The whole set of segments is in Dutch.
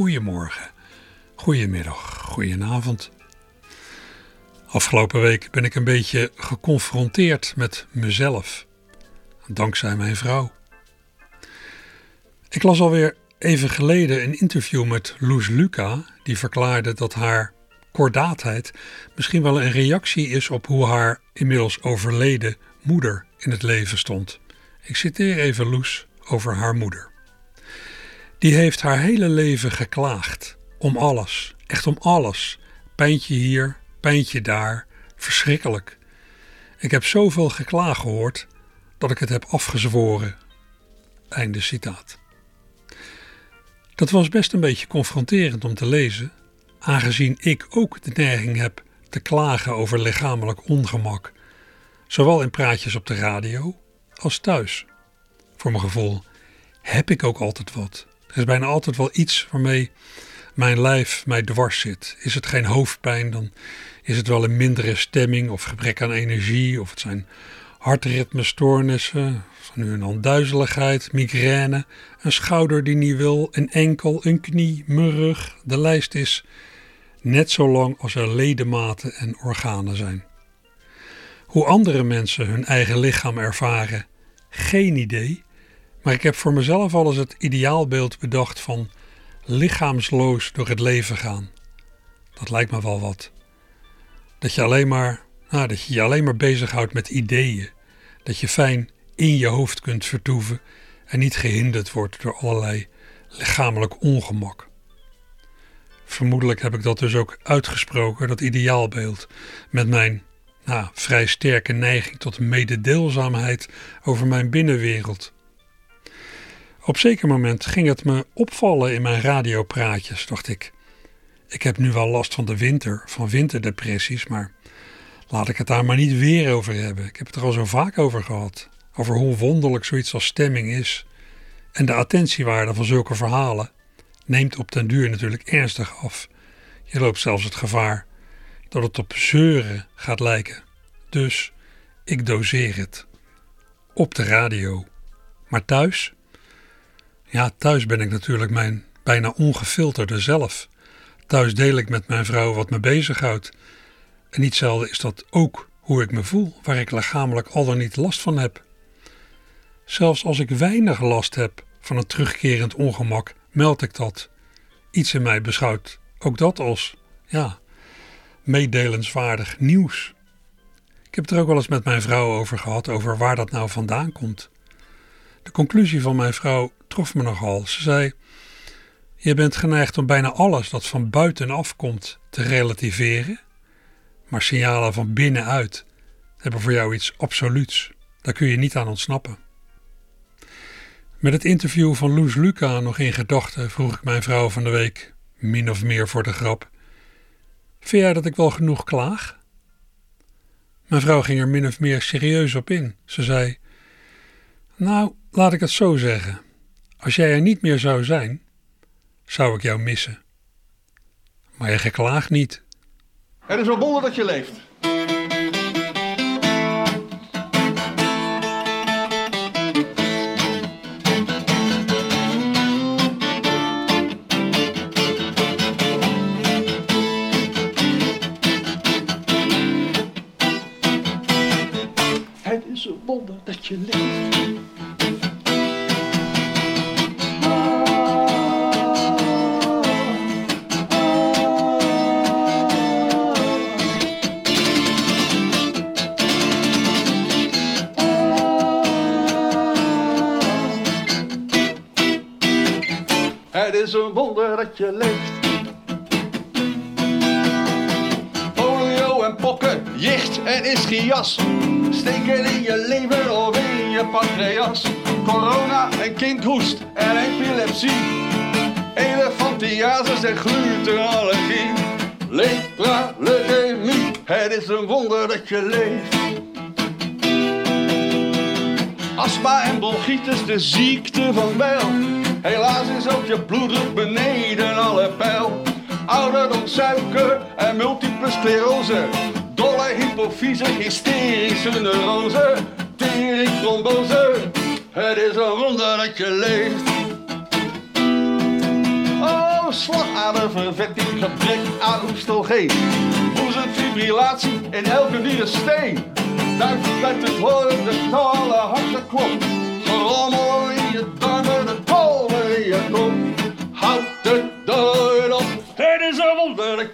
Goedemorgen, goedemiddag, goedenavond. Afgelopen week ben ik een beetje geconfronteerd met mezelf. Dankzij mijn vrouw. Ik las alweer even geleden een interview met Loes Luca, die verklaarde dat haar kordaatheid misschien wel een reactie is op hoe haar inmiddels overleden moeder in het leven stond. Ik citeer even Loes over haar moeder. Die heeft haar hele leven geklaagd. Om alles. Echt om alles. Pijntje hier, pijntje daar. Verschrikkelijk. Ik heb zoveel geklaag gehoord dat ik het heb afgezworen. Einde citaat. Dat was best een beetje confronterend om te lezen, aangezien ik ook de neiging heb te klagen over lichamelijk ongemak, zowel in praatjes op de radio als thuis. Voor mijn gevoel heb ik ook altijd wat. Er is bijna altijd wel iets waarmee mijn lijf mij dwars zit. Is het geen hoofdpijn, dan is het wel een mindere stemming of gebrek aan energie, of het zijn hartritmestoornissen, nu en dan duizeligheid, migraine, een schouder die niet wil, een enkel, een knie, mijn rug. De lijst is net zo lang als er ledematen en organen zijn. Hoe andere mensen hun eigen lichaam ervaren, geen idee. Maar ik heb voor mezelf al eens het ideaalbeeld bedacht van lichaamsloos door het leven gaan. Dat lijkt me wel wat. Dat je alleen maar, nou, dat je je alleen maar bezighoudt met ideeën. Dat je fijn in je hoofd kunt vertoeven en niet gehinderd wordt door allerlei lichamelijk ongemak. Vermoedelijk heb ik dat dus ook uitgesproken, dat ideaalbeeld, met mijn nou, vrij sterke neiging tot mededeelzaamheid over mijn binnenwereld. Op zeker moment ging het me opvallen in mijn radiopraatjes, dacht ik. Ik heb nu wel last van de winter, van winterdepressies, maar laat ik het daar maar niet weer over hebben. Ik heb het er al zo vaak over gehad over hoe wonderlijk zoiets als stemming is. En de attentiewaarde van zulke verhalen neemt op den duur natuurlijk ernstig af. Je loopt zelfs het gevaar dat het op zeuren gaat lijken. Dus ik doseer het. Op de radio. Maar thuis? Ja, thuis ben ik natuurlijk mijn bijna ongefilterde zelf. Thuis deel ik met mijn vrouw wat me bezighoudt. En niet zelden is dat ook hoe ik me voel, waar ik lichamelijk al dan niet last van heb. Zelfs als ik weinig last heb van een terugkerend ongemak, meld ik dat. Iets in mij beschouwt ook dat als, ja, meedelenswaardig nieuws. Ik heb het er ook wel eens met mijn vrouw over gehad, over waar dat nou vandaan komt. De conclusie van mijn vrouw trof me nogal. Ze zei: Je bent geneigd om bijna alles dat van buitenaf komt te relativeren, maar signalen van binnenuit hebben voor jou iets absoluuts. Daar kun je niet aan ontsnappen. Met het interview van Loes Luca nog in gedachten vroeg ik mijn vrouw van de week, min of meer voor de grap: Vind jij dat ik wel genoeg klaag? Mijn vrouw ging er min of meer serieus op in. Ze zei: Nou, laat ik het zo zeggen. Als jij er niet meer zou zijn, zou ik jou missen. Maar je geklaagt niet. Het is wel wonder dat je leeft. dat je leeft. Je leeft. Polio en pokken, jicht en ischias steken in je lever of in je pancreas. Corona en kindhoest en epilepsie. Elefantie psoriasis en glutenallergie. Lepra, leukemie, het is een wonder dat je leeft. Astma en bronchitis, de ziekte van Bijl. Helaas is ook je bloeddruk beneden alle pijl. Ouderdom, suiker en multiple sclerose. Dolle hypofyse, hysterische neurose. Tering, trombose. Het is een wonder dat je leeft. Oh, slagadervervetting, gebrek aan oestrogeen. Boezemfibrillatie in elke nieuwe steen. Duif uit het horen, de knallen harten klop. Gerommel in je darmen,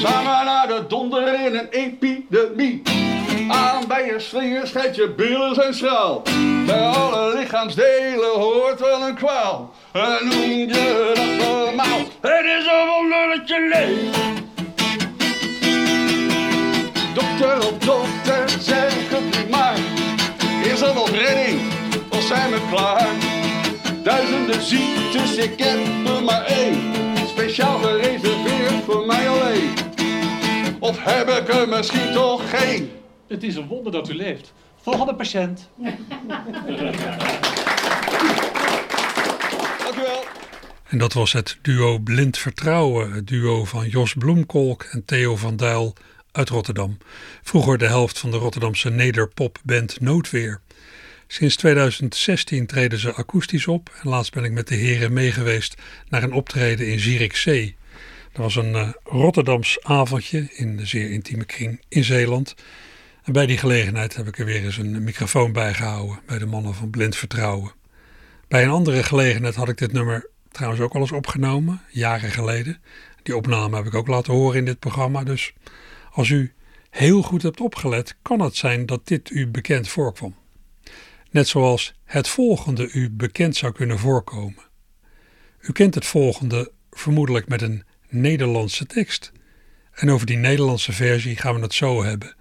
Samen naar de donder in een epidemie. Aan bij je slinger schijnt je billen zijn schraal. Bij alle lichaamsdelen hoort wel een kwaal. En noem je dat normaal? Het is een wonder dat je leeft. Dokter op dokter, zeg het niet maar. Is er nog redding of zijn we klaar? Duizenden ziektes, ik heb er maar één. Speciaal gereserveerd voor mij alleen. Of heb ik er misschien toch geen? Het is een wonder dat u leeft. Volgende patiënt. Dank u wel. En dat was het duo Blind Vertrouwen, het duo van Jos Bloemkolk en Theo van Dijl uit Rotterdam. Vroeger de helft van de Rotterdamse nederpopband Noodweer. Sinds 2016 treden ze akoestisch op en laatst ben ik met de heren meegeweest naar een optreden in Zierikzee. Dat was een uh, Rotterdams avondje in de zeer intieme kring in Zeeland. En bij die gelegenheid heb ik er weer eens een microfoon bij gehouden bij de mannen van Blind Vertrouwen. Bij een andere gelegenheid had ik dit nummer trouwens ook al eens opgenomen, jaren geleden. Die opname heb ik ook laten horen in dit programma. Dus als u heel goed hebt opgelet, kan het zijn dat dit u bekend voorkwam. Net zoals het volgende u bekend zou kunnen voorkomen. U kent het volgende vermoedelijk met een Nederlandse tekst. En over die Nederlandse versie gaan we het zo hebben.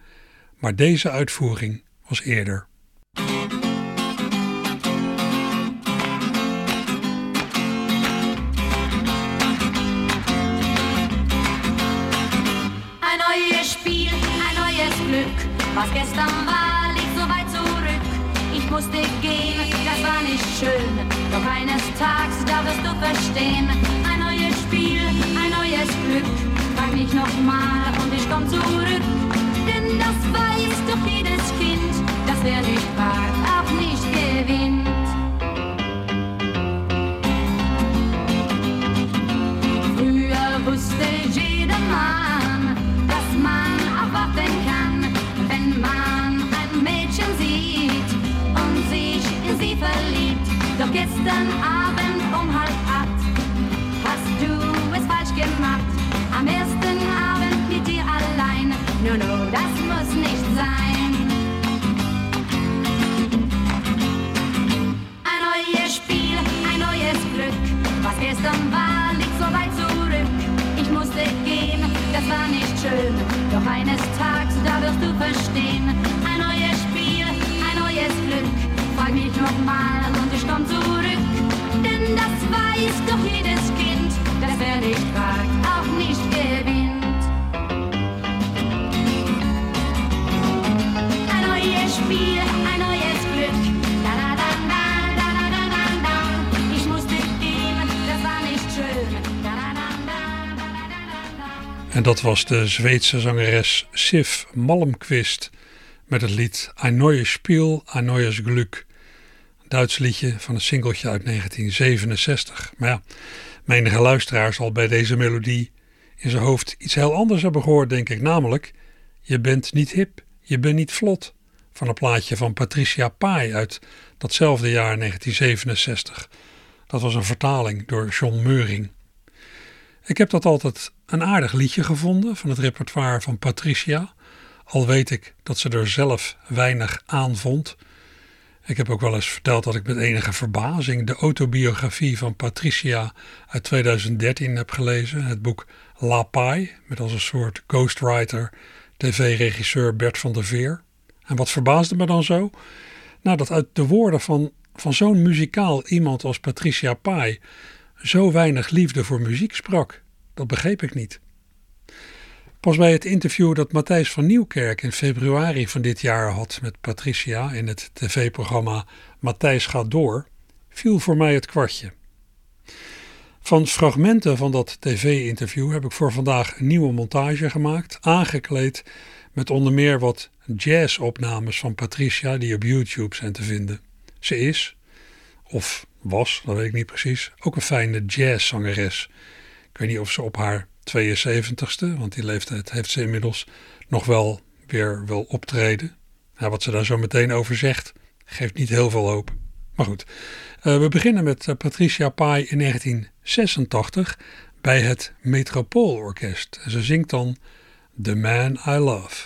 Maar deze uitvoering was eerder. Was gestern war, liegt so weit zurück. Ich musste gehen, das war nicht schön. Doch eines Tages, da wirst du verstehen. Ein neues Spiel, neues Glück. Frag mich nochmal und ich komm zurück. Denn das weiß doch jedes Kind, dass wer nicht fragt, auch nicht gewinnt. Früher wusste jedermann, dass man erwarten kann, wenn man ein Mädchen sieht und sich in sie verliebt. Doch gestern Abend um halb acht hast du es gemacht. Am ersten Abend mit dir allein. No, no, das muss nicht sein. Ein neues Spiel, ein neues Glück. Was gestern war, liegt so weit zurück. Ich musste gehen, das war nicht schön. Doch eines Tages, da wirst du verstehen. Ein neues Spiel, ein neues Glück. Frag mich nochmal und ich komm zurück. Denn das weiß doch jedes Kind, dass wer nicht fragt, En dat was de Zweedse zangeres Sif Malmquist met het lied Ein neues Spiel, ein neues Glück. Duits liedje van een singeltje uit 1967. Maar ja, menige luisteraar zal bij deze melodie in zijn hoofd iets heel anders hebben gehoord, denk ik. Namelijk, je bent niet hip, je bent niet vlot. Van een plaatje van Patricia Pai uit datzelfde jaar 1967. Dat was een vertaling door John Meuring. Ik heb dat altijd een aardig liedje gevonden van het repertoire van Patricia, al weet ik dat ze er zelf weinig aan vond. Ik heb ook wel eens verteld dat ik met enige verbazing de autobiografie van Patricia uit 2013 heb gelezen. Het boek La Paille, met als een soort ghostwriter tv-regisseur Bert van der Veer. En wat verbaasde me dan zo? Nou, dat uit de woorden van, van zo'n muzikaal iemand als Patricia Pai zo weinig liefde voor muziek sprak. Dat begreep ik niet. Pas bij het interview dat Matthijs van Nieuwkerk in februari van dit jaar had met Patricia in het tv-programma Matthijs gaat door, viel voor mij het kwartje. Van fragmenten van dat tv-interview heb ik voor vandaag een nieuwe montage gemaakt, aangekleed met onder meer wat jazzopnames van Patricia die op YouTube zijn te vinden. Ze is, of was, dat weet ik niet precies, ook een fijne jazzzangeres. Ik weet niet of ze op haar 72ste, want die leeftijd heeft ze inmiddels nog wel weer wil optreden. Wat ze daar zo meteen over zegt, geeft niet heel veel hoop. Maar goed, uh, we beginnen met uh, Patricia Pai in 1986 bij het Metropoolorkest. En ze zingt dan The Man I Love.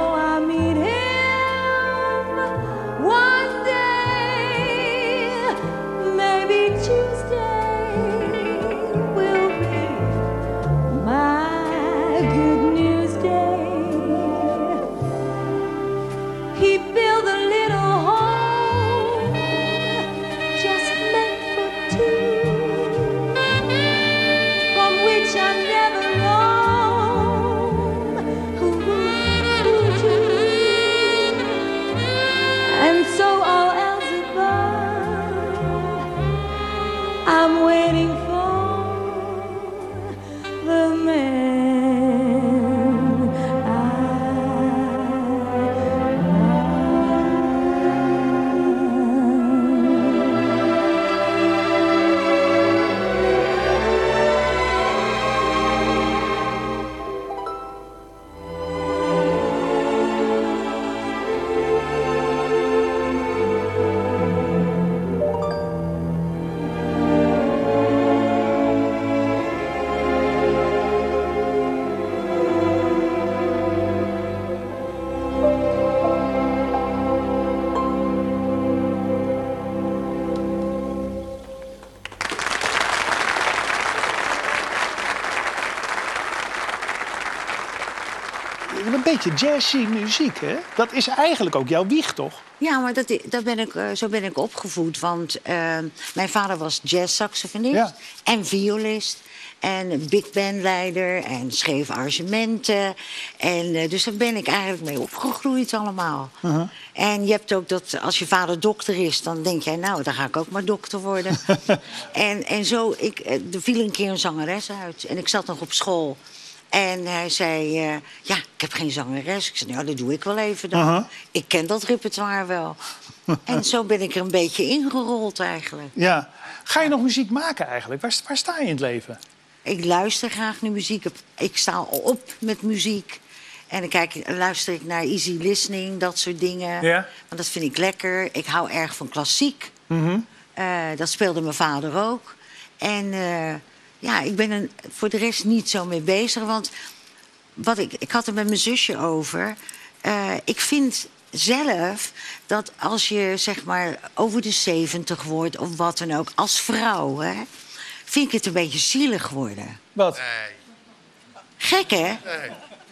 beetje jazzy muziek, hè? Dat is eigenlijk ook jouw wieg, toch? Ja, maar dat, dat ben ik, eh, zo ben ik opgevoed. Want eh, mijn vader was jazzsaxofonist Ja. en violist. En big bandleider en schreef arrangementen. En, eh, dus daar ben ik eigenlijk mee opgegroeid allemaal. Uh-huh. En je hebt ook dat als je vader dokter is, dan denk jij, nou, dan ga ik ook maar dokter worden. en, en zo, ik, er viel een keer een zangeres uit. En ik zat nog op school. En hij zei, eh, ja, ik heb geen zangeres. Ik zei, nou, dat doe ik wel even dan. Ik ken dat repertoire wel. en zo ben ik er een beetje ingerold eigenlijk. Ja. Ga je nog muziek maken eigenlijk? Waar, waar sta je in het leven? Ik luister graag naar muziek. Ik sta op met muziek. En dan kijk, luister ik naar easy listening, dat soort dingen. Ja. Want dat vind ik lekker. Ik hou erg van klassiek. Eh, dat speelde mijn vader ook. En eh, ja, ik ben er voor de rest niet zo mee bezig. Want wat ik, ik had er met mijn zusje over. Eh, ik vind zelf dat als je zeg maar over de 70 wordt of wat dan ook, als vrouw, hè, vind ik het een beetje zielig worden. Wat? Gek, hè?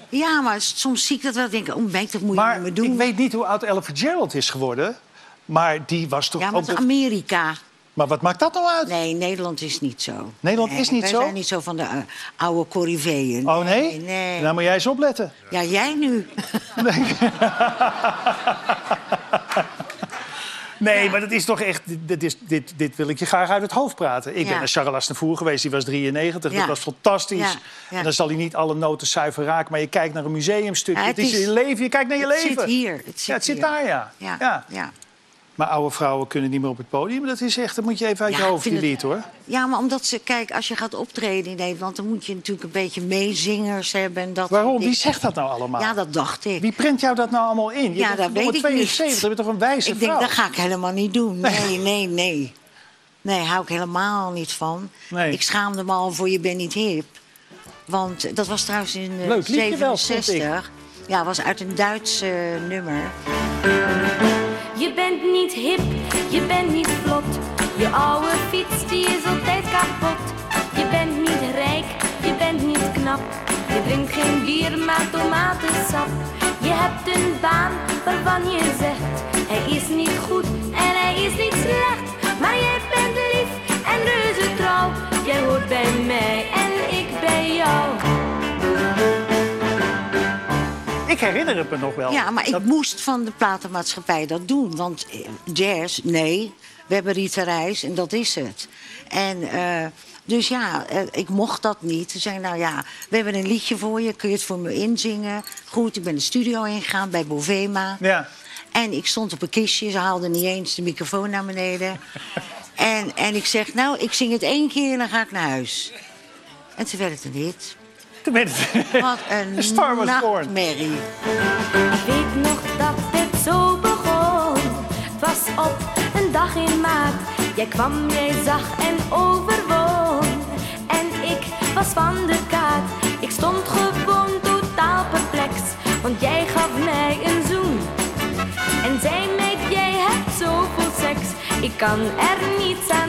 Ja, maar soms zie ik dat wel. Denk ik, oh, meid, dat moet je niet meer doen. ik weet niet hoe oud Ella Fitzgerald is geworden. Maar die was toch ja, maar ook... het Amerika. Maar wat maakt dat nou uit? Nee, Nederland is niet zo. Nederland Nee, is niet wij zo? zijn niet zo van de eh, oude corriveeën. Oh nee? Nee, nee. Nou moet jij eens opletten. Ja, jij nu. Nee, maar dat is toch echt... Dit, is, dit, dit wil ik je graag uit het hoofd praten. Ik ben naar Charles Aznavour geweest, die was 93. Ja. Dat was fantastisch. En dan zal hij niet alle noten zuiver raken... maar je kijkt naar een museumstuk. Ja, het, het is je leven, je kijkt naar je het leven. zit hier, het zit ja, het zit hier. daar, ja. ja. Maar oude vrouwen kunnen niet meer op het podium. Dat is echt, dat moet je even uit Ja, je ik hoofd, het- lied, hoor. Ja, maar omdat ze... Kijk, als je gaat optreden in Nederland... dan moet je natuurlijk een beetje meezingers hebben. En dat Waarom? Wie zegt dat nou allemaal? Ja, dat dacht ik. Wie print jou dat nou allemaal in? Je Ja, dat weet ik 72, niet. je bent toch een wijze Ik vrouw? denk, dat ga ik helemaal niet doen. Nee, nee, nee. Nee, hou ik helemaal niet van. Nee. Ik schaamde me al voor Je bent niet hip. Want dat was trouwens in eh, Leuk liedje wel, vond ik. 67. Ja, was uit een Duits eh, nummer. Je bent niet hip, je bent niet vlot. Je oude fiets die is altijd kapot. Je bent niet rijk, je bent niet knap. Je drinkt geen bier, maar tomatensap. Je hebt een baan waarvan je zegt: hij is niet goed en hij is niet slecht. Maar jij bent lief en reuze trouw. Jij hoort bij mij en ik bij jou. Ik herinner het me nog wel. Ja, maar ik moest van de platenmaatschappij dat doen. Want eh, jazz, nee. We hebben Rita Reis en dat is het. En eh, dus ja, eh, ik mocht dat niet. Ze zeiden, nou ja, we hebben een liedje voor je. Kun je het voor me inzingen? Goed, ik ben de studio ingegaan bij Bovema. Ja. En ik stond op een kistje. Ze haalden niet eens de microfoon naar beneden. en, en ik zeg, nou, ik zing het één keer en dan ga ik naar huis. En toen werd het een hit. Het... Wat een Star Was Born. nachtmerrie. Ik weet nog dat het zo begon. Het was op een dag in maart. Jij kwam, jij zag en overwon. En ik was van de kaart. Ik stond gewoon totaal perplex. Want jij gaf mij een zoen. En zei mij, jij hebt zoveel seks. Ik kan er niets aan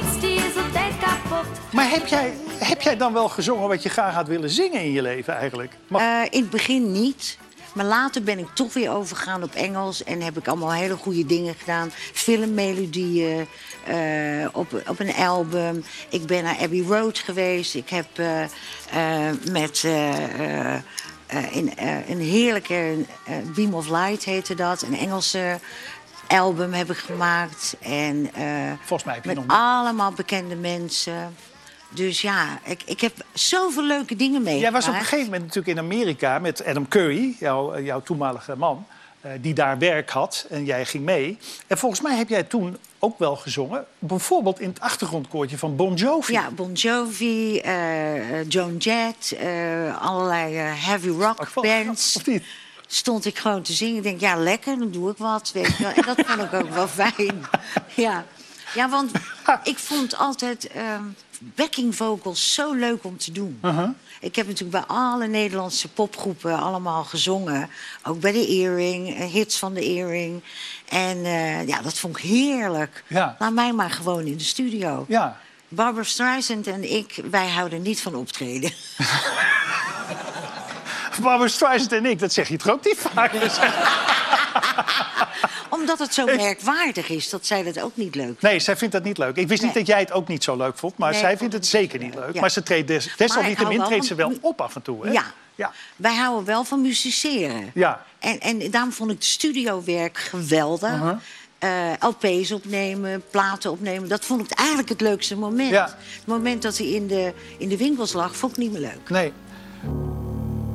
fiets die is altijd kapot. Maar heb jij, heb jij dan wel gezongen wat je graag had willen zingen in je leven eigenlijk? Mag- Eh, in het begin niet. Maar later ben ik toch weer overgegaan op Engels. En heb ik allemaal hele goede dingen gedaan. Filmmelodieën eh, op, op een album. Ik ben naar Abbey Road geweest. Ik heb eh, eh, met eh, eh, eh, in, een heerlijke Beam of Light heette dat. Een Engelse album heb ik gemaakt. En, eh, Volgens mij heb je met nog allemaal bekende mensen. Dus ja, ik, ik heb zoveel leuke dingen meegemaakt. Jij was op een gegeven moment natuurlijk in Amerika met Adam Curry, jouw, eh, jouw toenmalige man, eh, die daar werk had en jij ging mee. En volgens mij heb jij toen ook wel gezongen, bijvoorbeeld in het achtergrondkoortje van Bon Jovi. Ja, Bon Jovi, eh, Joan Jett, allerlei heavy rock bands. Of niet? Stond ik gewoon te zingen. Ik denk, ja, lekker, dan doe ik wat. Weet je wel. En dat vond ik ook wel fijn. Ja, ja want ik vond altijd... ehm, backing vocals zo leuk om te doen. Uh-huh. Ik heb natuurlijk bij alle Nederlandse popgroepen allemaal gezongen. Ook bij de Earring, eh, hits van de Earring. En eh, ja, dat vond ik heerlijk. Ja. Laat mij maar gewoon in de studio. Ja. Barbara Streisand en ik, wij houden niet van optreden. Barbara Streisand en ik, dat zeg je toch ook niet vaak? Omdat het zo merkwaardig is, dat zij dat ook niet leuk Nee, zij vindt dat niet leuk. Ik wist niet dat jij het ook niet zo leuk vond, maar Nee, zij vindt het zeker niet leuk, ja. Maar ze treedt des, desalniettemin treedt ze wel op af en toe. Hè? Ja. Ja. Wij houden wel van musiceren. Ja. En, en daarom vond ik het studiowerk geweldig. Uh-huh. Eh, LP's opnemen, platen opnemen. Dat vond ik eigenlijk het leukste moment. Ja. Het moment dat hij in de, in de winkels lag, vond ik niet meer leuk. Nee.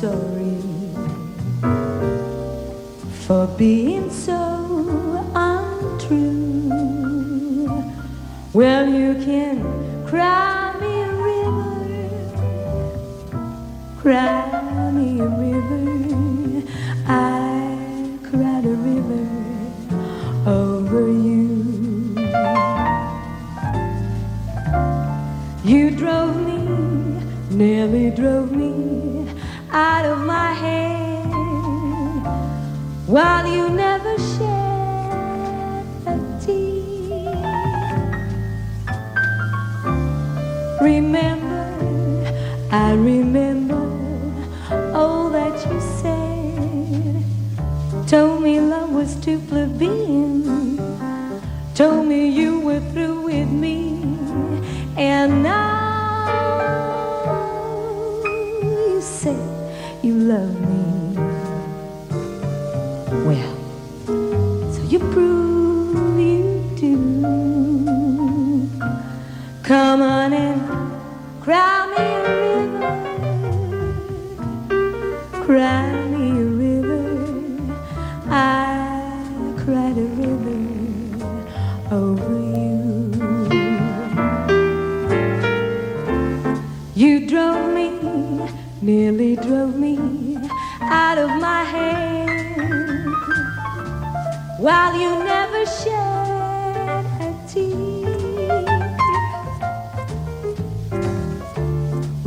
sorry for being so untrue. Well, you can cry me a river, cry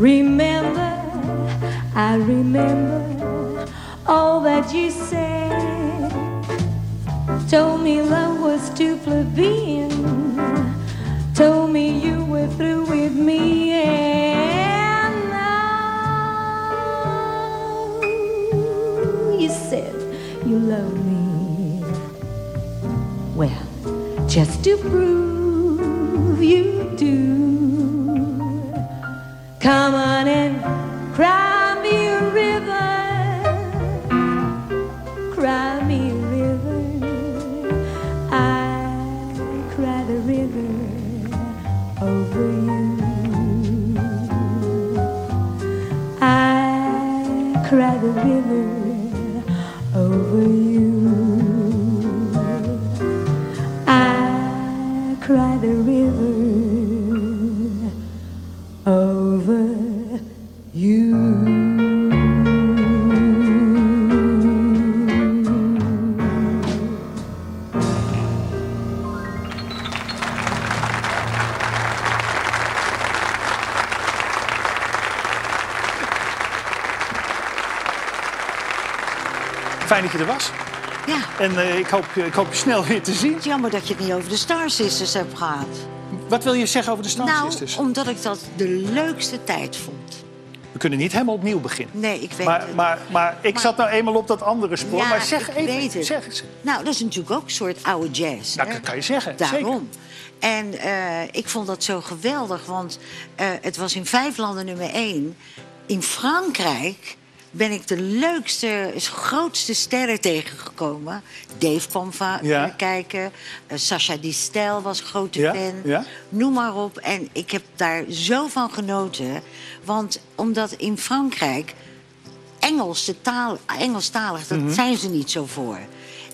Remember, I remember all that you said. Told me love was too plebeian. Told me you were through with me. And now you said you love me. Well, just to prove you do. Come on and En eh, ik, hoop, ik hoop je snel weer te zien. het is jammer dat je het niet over de Star Sisters hebt gehad. Wat wil je zeggen over de Star nou, Sisters? omdat ik dat de leukste tijd vond. We kunnen niet helemaal opnieuw beginnen. Nee, ik weet Maar, het. maar, maar ik Maar- zat nou eenmaal op dat andere spoor. Ja, maar zeg ik even, zeg eens. Nou, dat is natuurlijk ook een soort oude jazz. Nou, dat kan je zeggen, Daarom. En eh, ik vond dat zo geweldig, want eh, het was in vijf landen nummer één. In Frankrijk ben ik de leukste, grootste sterren tegengekomen. Dave kwam Ja. kijken. eh, Sacha Distel was grote Ja, fan. ja. Noem maar op. En ik heb daar zo van genoten. Want omdat in Frankrijk Engelse taal, Engelstalig, dat Mhm. zijn ze niet zo voor.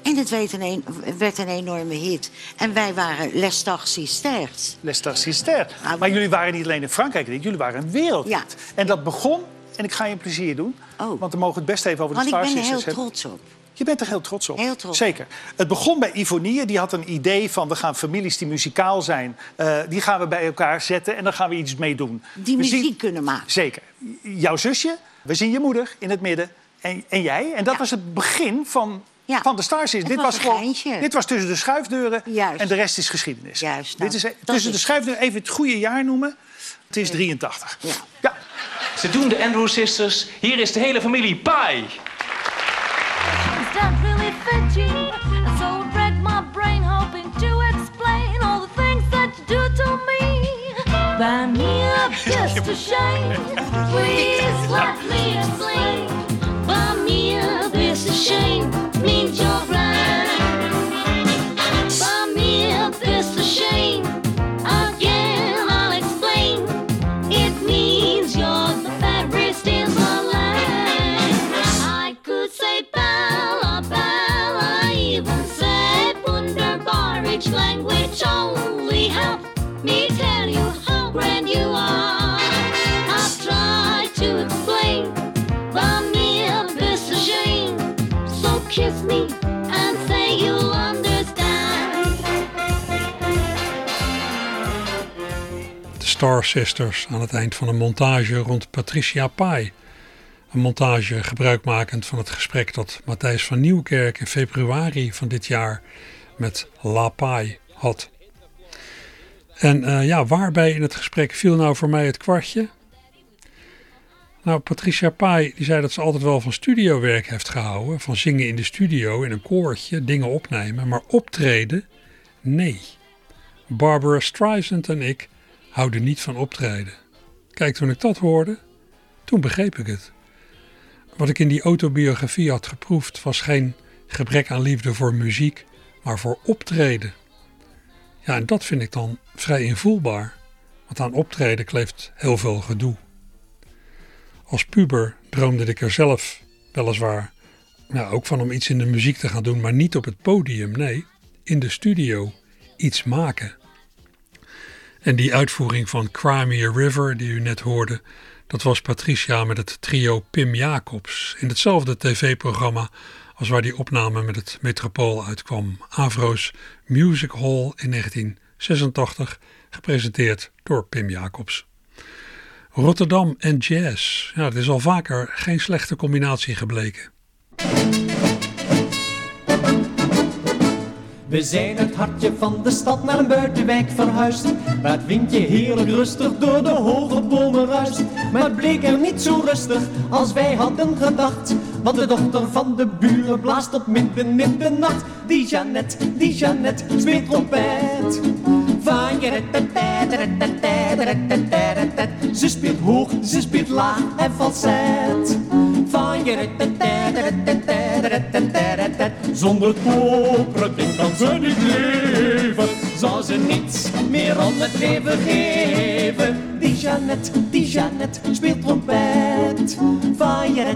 En het werd een, een- werd een enorme hit. En wij waren Les Stars Sisters. Les Stars Sisters. Ah, Maar jullie waren niet alleen in Frankrijk, jullie waren een wereldhit. Ja. En dat begon, en ik ga je een plezier doen... Oh. want we mogen het best even over de Want ik Star ben er Sisters heel hebben. trots op. Je bent er heel trots op. Heel trots. Zeker. Het begon bij Ivonie. Die had een idee van we gaan families die muzikaal zijn... eh, die gaan we bij elkaar zetten en dan gaan we iets mee doen. Die We muziek zien- kunnen maken. Zeker. Jouw zusje, we zien je moeder in het midden en, en jij. En dat Ja. was het begin van, Ja. van de Star Sisters. Het Dit was gewoon, dit was tussen de schuifdeuren Juist. en de rest is geschiedenis. Juist, Dit nou, is, dat tussen de schuifdeuren, even het goede jaar noemen. Het is 83. Ja. ja. Ze doen de Andrew Sisters. Hier is de hele familie Pie. Is me. Shame. Me me just shame. Star Sisters aan het eind van een montage rond Patricia Pai. Een montage gebruikmakend van het gesprek dat Matthijs van Nieuwkerk in februari van dit jaar met La Pai had. En eh, ja, waarbij in het gesprek viel nou voor mij het kwartje? Nou, Patricia Pai die zei dat ze altijd wel van studiowerk heeft gehouden. Van zingen in de studio, in een koortje, dingen opnemen. Maar optreden, nee. Barbara Streisand en ik houden niet van optreden. Kijk, toen ik dat hoorde, toen begreep ik het. Wat ik in die autobiografie had geproefd was geen gebrek aan liefde voor muziek, maar voor optreden. Ja, en dat vind ik dan vrij invoelbaar, want aan optreden kleeft heel veel gedoe. Als puber droomde ik er zelf weliswaar ja, ook van om iets in de muziek te gaan doen, maar niet op het podium, nee, in de studio iets maken. En die uitvoering van Cry Me a River die u net hoorde, dat was Patricia met het trio Pim Jacobs in hetzelfde tv-programma als waar die opname met het Metropool uitkwam. Avro's Music Hall in 1986, gepresenteerd door Pim Jacobs. Rotterdam en jazz. Ja, het is al vaker geen slechte combinatie gebleken. We zijn het hartje van de stad naar een buitenwijk verhuisd. Waar het windje heerlijk rustig door de hoge bomen ruist. Maar het bleek er niet zo rustig als wij hadden gedacht. Want de dochter van de buren blaast op midden in de nacht. Die Jeannette, die Jeannette speelt trompet. Van je Ze speelt hoog, ze speelt laag en falset. Van je Zonder het koperen ding kan ze niet leven. Zou ze niets meer om het leven geven. Die Jeannette, die Jeannette speelt trompet. Van je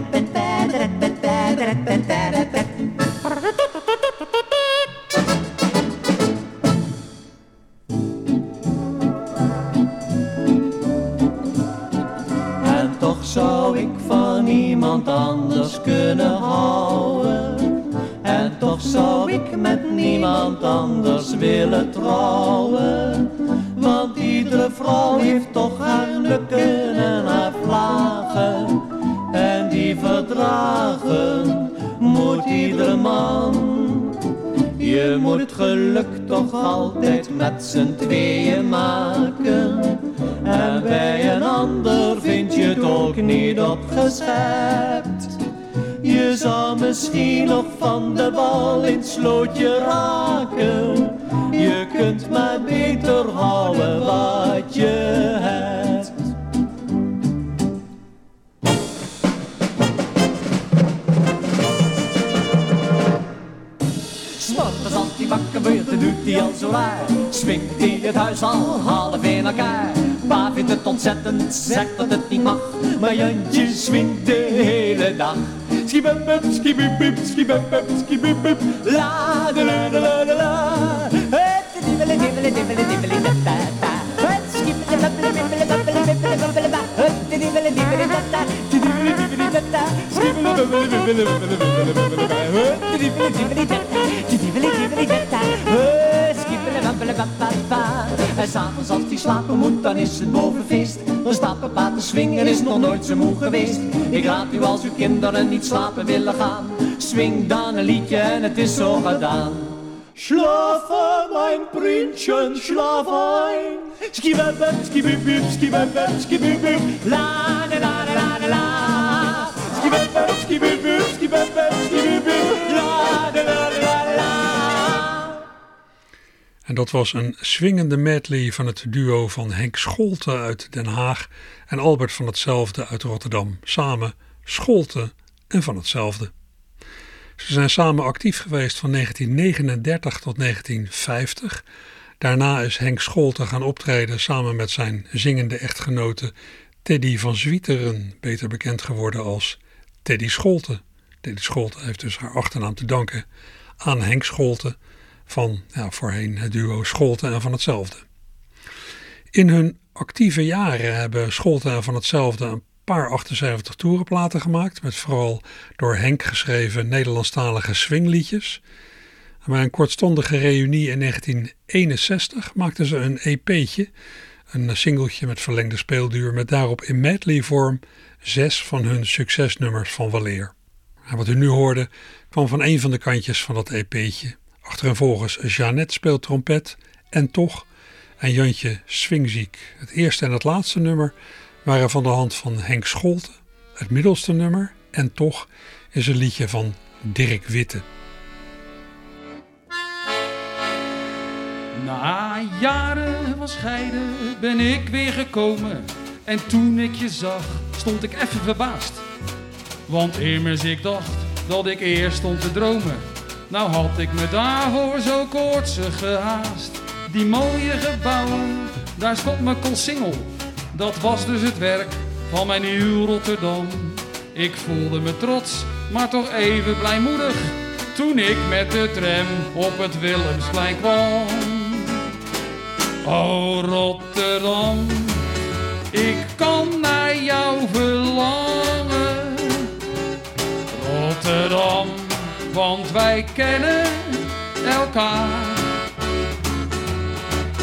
zou ik van niemand anders kunnen houden. En toch zou ik met niemand anders willen trouwen. Want iedere vrouw heeft toch haar lukken en haar vlagen. En die verdragen moet iedere man. Je moet geluk toch altijd met z'n tweeën maken. En bij een ander vind je het ook niet opgeschept. Je zou misschien nog van de bal in het slootje raken. Je kunt maar beter houden wat je hebt. S'morgens als die bakken beurt, doet die al zo raar. Swingt hij het huis al half in elkaar. Pa vindt het ontzettend, zegt dat het niet mag. Maar Jantje swingt de hele dag. Skibubup, skibubup, skibubup, skibubup. La, de la, de la, de la. Het dibbele, dibbele, dibbele, dibbele, da, da, da. Het bibbele, bubbele, bibbele, bubbele, ba. Het dibbele, dibbele, da, da. Dibbele, dibbele, da, da. Bubbele, bubbele, ba. Het dibbele, dibbele, da, da. Dibbele, dibbele, da, da. En s'avonds als hij slapen moet, dan is het bovenfeest. Dan staat papa te swingen, is nog nooit zo moe geweest. Ik raad u als uw kinderen niet slapen willen gaan. Swing dan een liedje en het is zo gedaan. Schlafe, mein Prinzchen, schlaf ein. Skibabab, skibibib, skibabab, skibibib. La, la, la, la, la, la. Skibabab, skibibib, skibabab, skibibib. La, la, la, En dat was een swingende medley van het duo van Henk Scholte uit Den Haag en Albert van hetzelfde uit Rotterdam. Samen Scholte en van hetzelfde. Ze zijn samen actief geweest van 1939 tot 1950. Daarna is Henk Scholte gaan optreden samen met zijn zingende echtgenote Teddy van Zwieteren, beter bekend geworden als Teddy Scholte. Teddy Scholte heeft dus haar achternaam te danken aan Henk Scholte van ja, voorheen het duo Scholte en van hetzelfde. In hun actieve jaren hebben Scholte en van hetzelfde een paar 78 toerenplaten gemaakt, met vooral door Henk geschreven Nederlandstalige swingliedjes. Bij een kortstondige reunie in 1961 maakten ze een EP'tje, een singeltje met verlengde speelduur, met daarop in medley vorm zes van hun succesnummers van waleer. En wat u nu hoorde kwam van een van de kantjes van dat EP'tje. Achtereenvolgens Jeannette speelt trompet en toch en Jantje swingziek. Het eerste en het laatste nummer waren van de hand van Henk Scholte. Het middelste nummer en toch is een liedje van Dirk Witte. Na jaren van scheiden ben ik weer gekomen. En toen ik je zag, stond ik even verbaasd. Want immers ik dacht dat ik eerst stond te dromen. Nou had ik me daarvoor zo koortsig gehaast. Die mooie gebouwen, daar stond mijn koolsingel. Dat was dus het werk van mijn nieuw Rotterdam. Ik voelde me trots, maar toch even blijmoedig. Toen ik met de tram op het Willemsplein kwam. Oh Rotterdam, ik kan naar jou verlangen. Rotterdam, want wij kennen elkaar.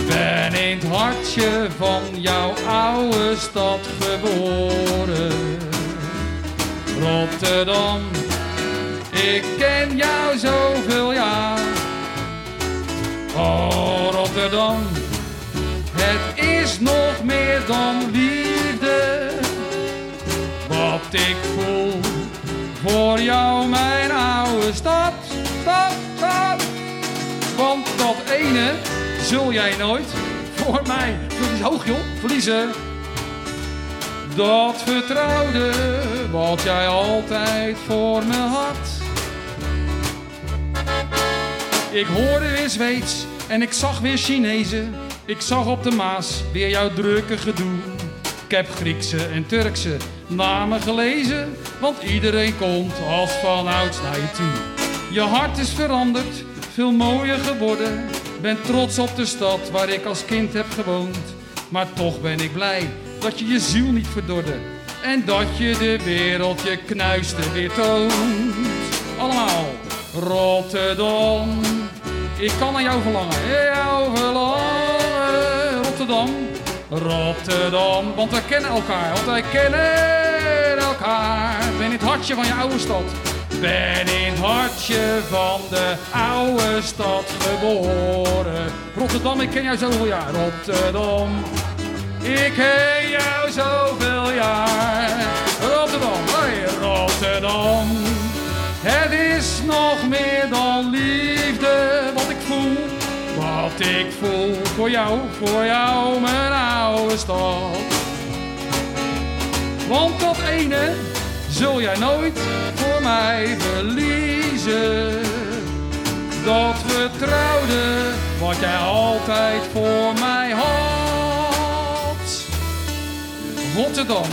Ben in het hartje van jouw oude stad geboren. Rotterdam, ik ken jou zoveel jaar. Oh Rotterdam, het is nog meer dan liefde. Wat ik voel voor jou, mijn oude stad, stad, stad. Want dat ene zul jij nooit voor mij, verlies hoog joh, verliezen. Dat vertrouwde wat jij altijd voor me had. Ik hoorde weer Zweeds en ik zag weer Chinezen. Ik zag op de Maas weer jouw drukke gedoe. Ik heb Griekse en Turkse namen gelezen, want iedereen komt als vanouds naar je toe. Je hart is veranderd, veel mooier geworden. Ben trots op de stad waar ik als kind heb gewoond. Maar toch ben ik blij dat je je ziel niet verdorde. En dat je de wereld je knuisten weer toont. Allemaal Rotterdam. Ik kan aan jou verlangen, jou verlangen. Rotterdam, Rotterdam. Want wij kennen elkaar, want wij kennen elkaar. Ben in het hartje van je oude stad. Ben in het hartje van de oude stad geboren. Rotterdam, ik ken jou zoveel jaar. Rotterdam, ik ken jou zoveel jaar. Rotterdam, hey Rotterdam. Het is nog meer dan voel. Ik voel voor jou, voor jou, mijn oude stad. Want dat ene zul jij nooit voor mij verliezen. Dat vertrouwde wat jij altijd voor mij had. Rotterdam,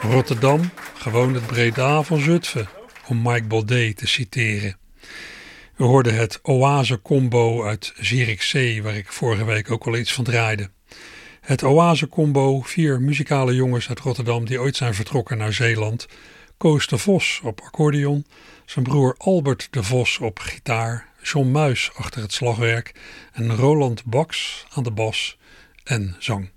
Rotterdam, gewoon het Breda van Zutphen, om Mike Baudet te citeren. We hoorden het Oase Combo uit Zierikzee, waar ik vorige week ook al iets van draaide. Het Oase Combo, vier muzikale jongens uit Rotterdam die ooit zijn vertrokken naar Zeeland. Koos de Vos op accordeon, zijn broer Albert de Vos op gitaar, John Muis achter het slagwerk en Roland Baks aan de bas en zang.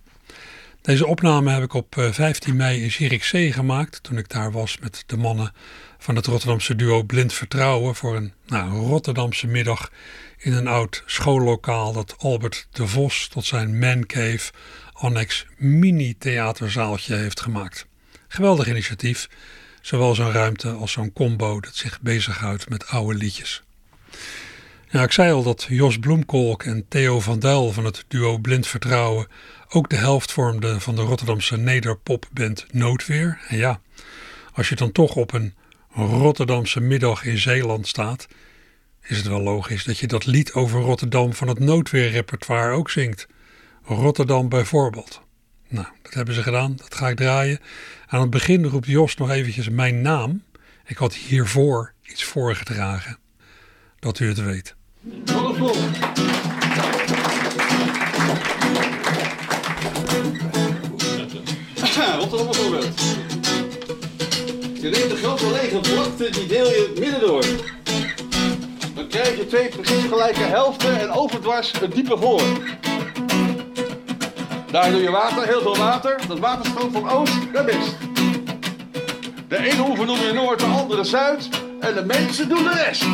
Deze opname heb ik op eh, 15 mei in Zierikzee gemaakt toen ik daar was met de mannen van het Rotterdamse duo Blind Vertrouwen voor een nou, Rotterdamse middag in een oud schoollokaal dat Albert de Vos tot zijn mancave annex mini-theaterzaaltje heeft gemaakt. Geweldig initiatief, zowel zo'n ruimte als zo'n combo dat zich bezighoudt met oude liedjes. Ja, ik zei al dat Jos Bloemkolk en Theo van Duil van het duo Blind Vertrouwen ook de helft vormden van de Rotterdamse nederpopband Noodweer. En ja, als je dan toch op een Rotterdamse middag in Zeeland staat, is het wel logisch dat je dat lied over Rotterdam van het noodweerrepertoire ook zingt. Rotterdam bijvoorbeeld. Nou, dat hebben ze gedaan, dat ga ik draaien. Aan het begin roept Jos nog eventjes mijn naam. Ik had hiervoor iets voorgedragen. Dat u het weet. Rotterdam bijvoorbeeld. Neemt een grote lege vlakte, die deel je midden door. Dan krijg je twee precies gelijke helften en overdwars een diepe voor. Daar doe je water, heel veel water. Dat water stroomt van oost naar west. De ene oever noem je noord, de andere zuid. En de mensen doen de rest.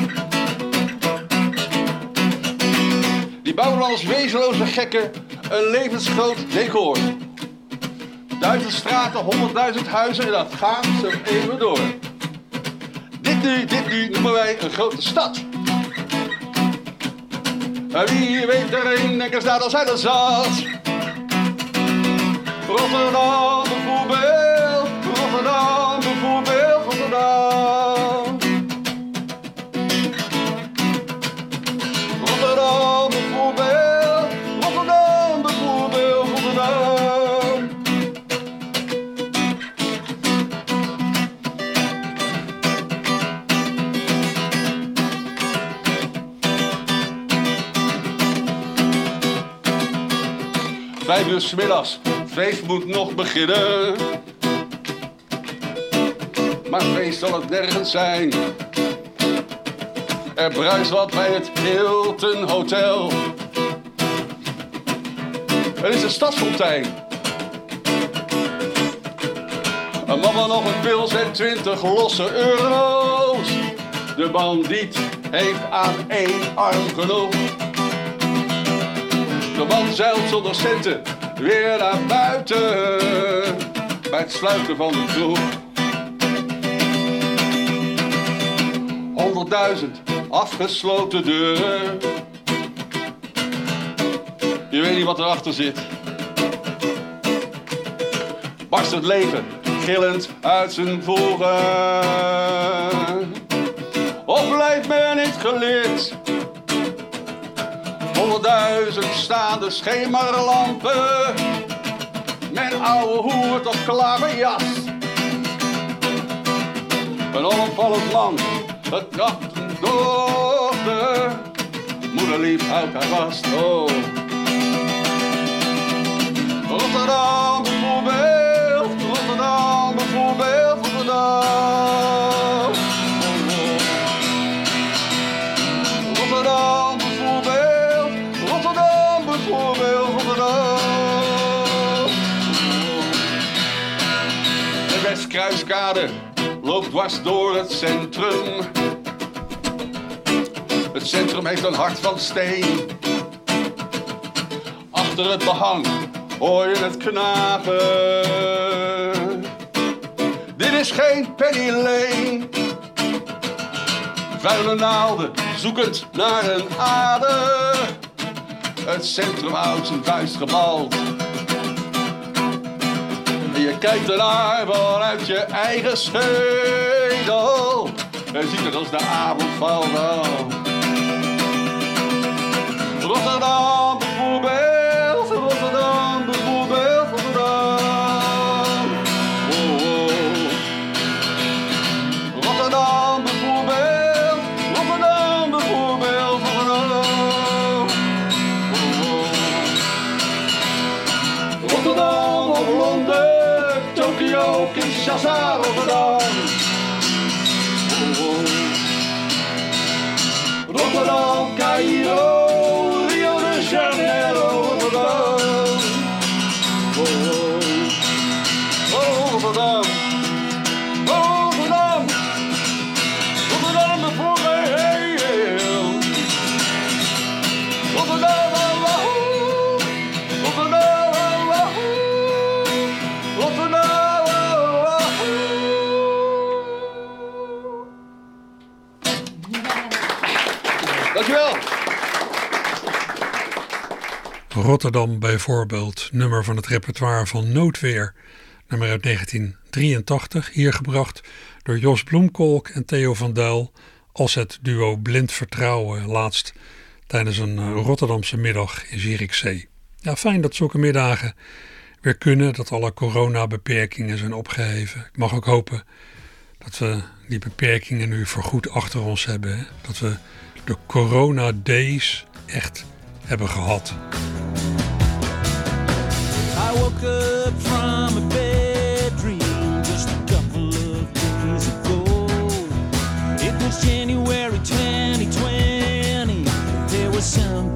Die bouwen als wezenloze gekken een levensgroot decor. Duizend straten, honderdduizend huizen en dat gaat zo even door. Dit nu, dit nu noemen wij een grote stad. Wie weet er een denken staat als hij er zat. Rotterdam bijvoorbeeld, Rotterdam uur 's middags, het feest moet nog beginnen. Maar feest zal het nergens zijn. Er bruist wat bij het Hilton Hotel. Het is een stadsfontein. Een mama nog een pils en twintig losse euro's. De bandiet heeft aan één arm genoeg. De man zeilt zonder centen weer naar buiten bij het sluiten van de kroeg. Honderdduizend afgesloten deuren. Je weet niet wat erachter zit. Barst het leven gillend uit zijn voegen. Of blijft men niet geleerd? Honderdduizend staande schemerlampen. Mijn oude hoert of klaverjas. Een onopvallend man, het kracht een dochter. Moeder lief houdt haar vast, oh. Rotterdam bijvoorbeeld, Loopt dwars door het centrum. Het centrum heeft een hart van steen. Achter het behang hoor je het knagen. Dit is geen penny lane. Vuile naalden zoekend naar een ader. Het centrum houdt zijn vuist gebald. Je kijkt ernaar vanuit je eigen schedel. en ziet er als de avond aan. Rotterdam Rotterdam bijvoorbeeld, nummer van het repertoire van Noodweer, nummer uit 1983, hier gebracht door Jos Bloemkolk en Theo van Duil als het duo Blind Vertrouwen, laatst tijdens een eh, Rotterdamse middag in Zierikzee. Ja, fijn dat zulke middagen weer kunnen, dat alle coronabeperkingen zijn opgeheven. Ik mag ook hopen dat we die beperkingen nu voorgoed achter ons hebben. Dat we de corona days echt hebben gehad. January 2020. There was something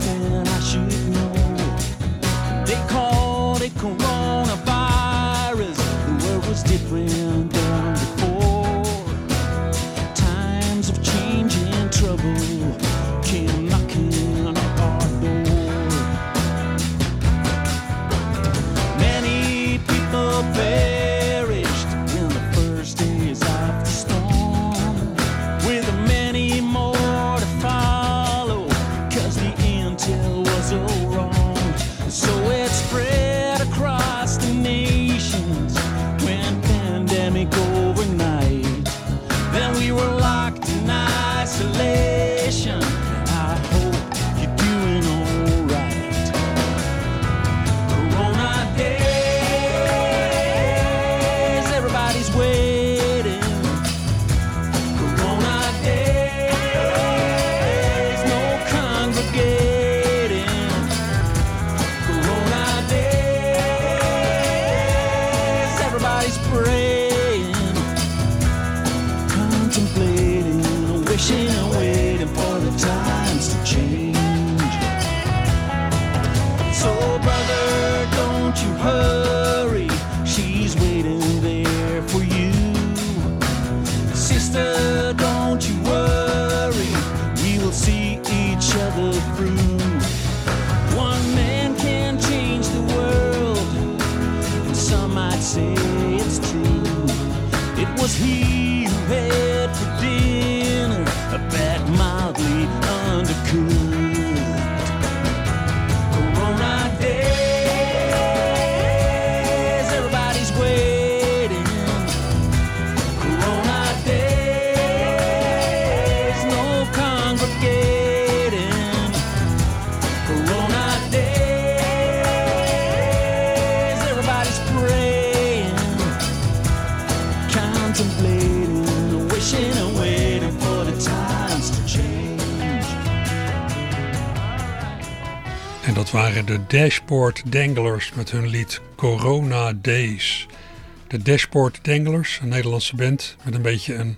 En dat waren de Dashboard Danglers met hun lied Corona Days. De Dashboard Danglers, een Nederlandse band met een beetje een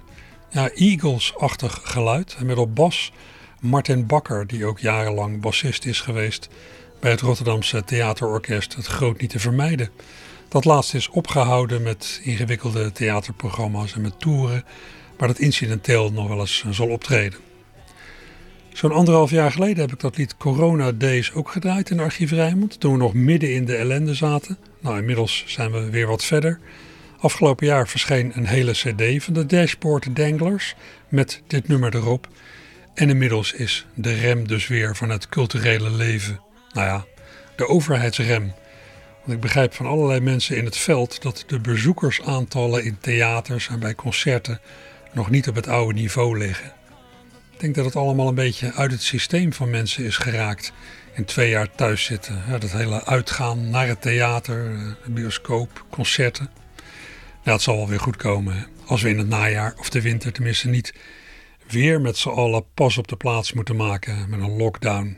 Eagles-achtig geluid. En met op bas Martin Bakker, die ook jarenlang bassist is geweest bij het Rotterdamse theaterorkest Het Groot Niet te Vermijden. Dat laatst is opgehouden met ingewikkelde theaterprogramma's en met toeren, maar dat incidenteel nog wel eens zal optreden. Zo'n anderhalf jaar geleden heb ik dat lied Corona Days ook gedraaid in Archief Rijnmond. Toen we nog midden in de ellende zaten. Nou, inmiddels zijn we weer wat verder. Afgelopen jaar verscheen een hele cd van de Dashboard Danglers met dit nummer erop. En inmiddels is de rem dus weer van het culturele leven. Nou ja, de overheidsrem. Want ik begrijp van allerlei mensen in het veld dat de bezoekersaantallen in theaters en bij concerten nog niet op het oude niveau liggen. Ik denk dat het allemaal een beetje uit het systeem van mensen is geraakt. In twee jaar thuis zitten. Ja, dat hele uitgaan naar het theater, eh, de bioscoop, concerten. Ja, het zal wel weer goed komen. Als we in het najaar of de winter tenminste niet weer met z'n allen pas op de plaats moeten maken met een lockdown.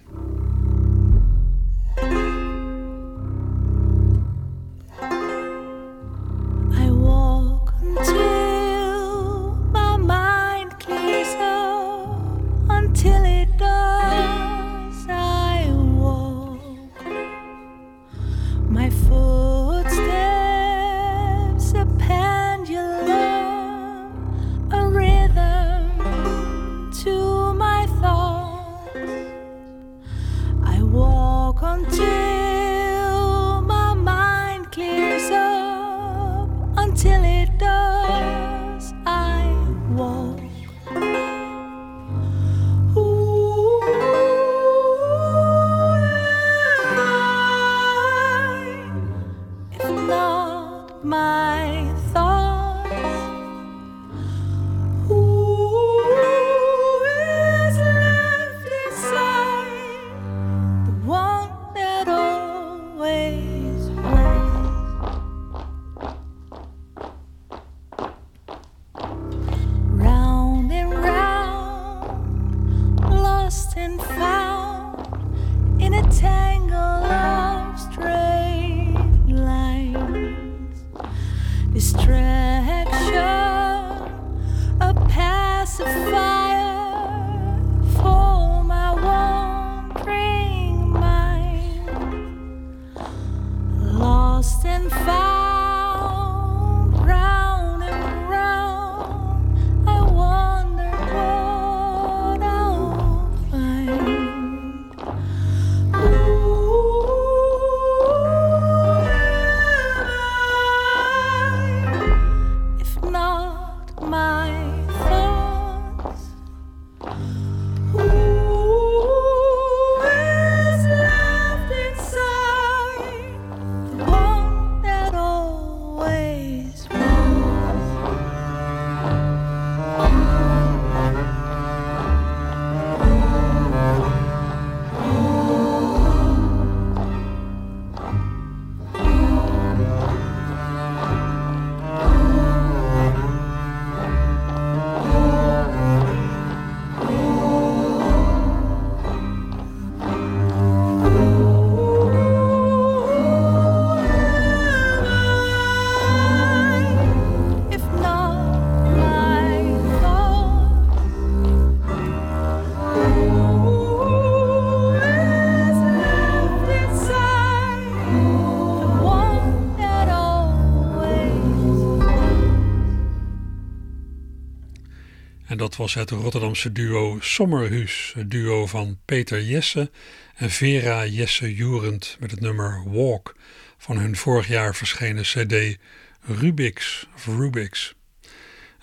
Was het Rotterdamse duo Sommerhuis, het duo van Peter Jesse en Vera Jesse Joerend met het nummer Walk van hun vorig jaar verschenen CD Rubix of Rubix.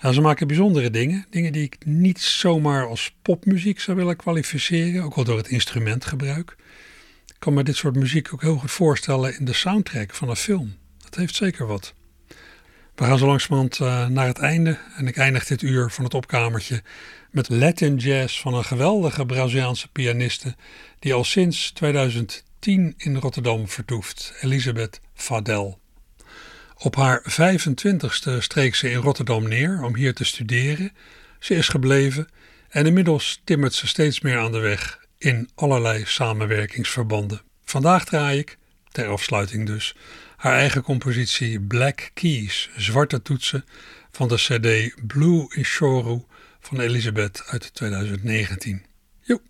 Ja, ze maken bijzondere dingen, dingen die ik niet zomaar als popmuziek zou willen kwalificeren, ook al door het instrumentgebruik. Ik kan me dit soort muziek ook heel goed voorstellen in de soundtrack van een film. Dat heeft zeker wat. We gaan zo langzamerhand eh, naar het einde en ik eindig dit uur van het opkamertje met Latin jazz van een geweldige Braziliaanse pianiste die al sinds 2010 in Rotterdam vertoeft, Elisabeth Fadel. Op haar 25ste streek ze in Rotterdam neer om hier te studeren. Ze is gebleven en inmiddels timmert ze steeds meer aan de weg in allerlei samenwerkingsverbanden. Vandaag draai ik, ter afsluiting dus, haar eigen compositie Black Keys, zwarte toetsen, van de CD Blue Ishoru van Elisabeth uit 2019. Joep.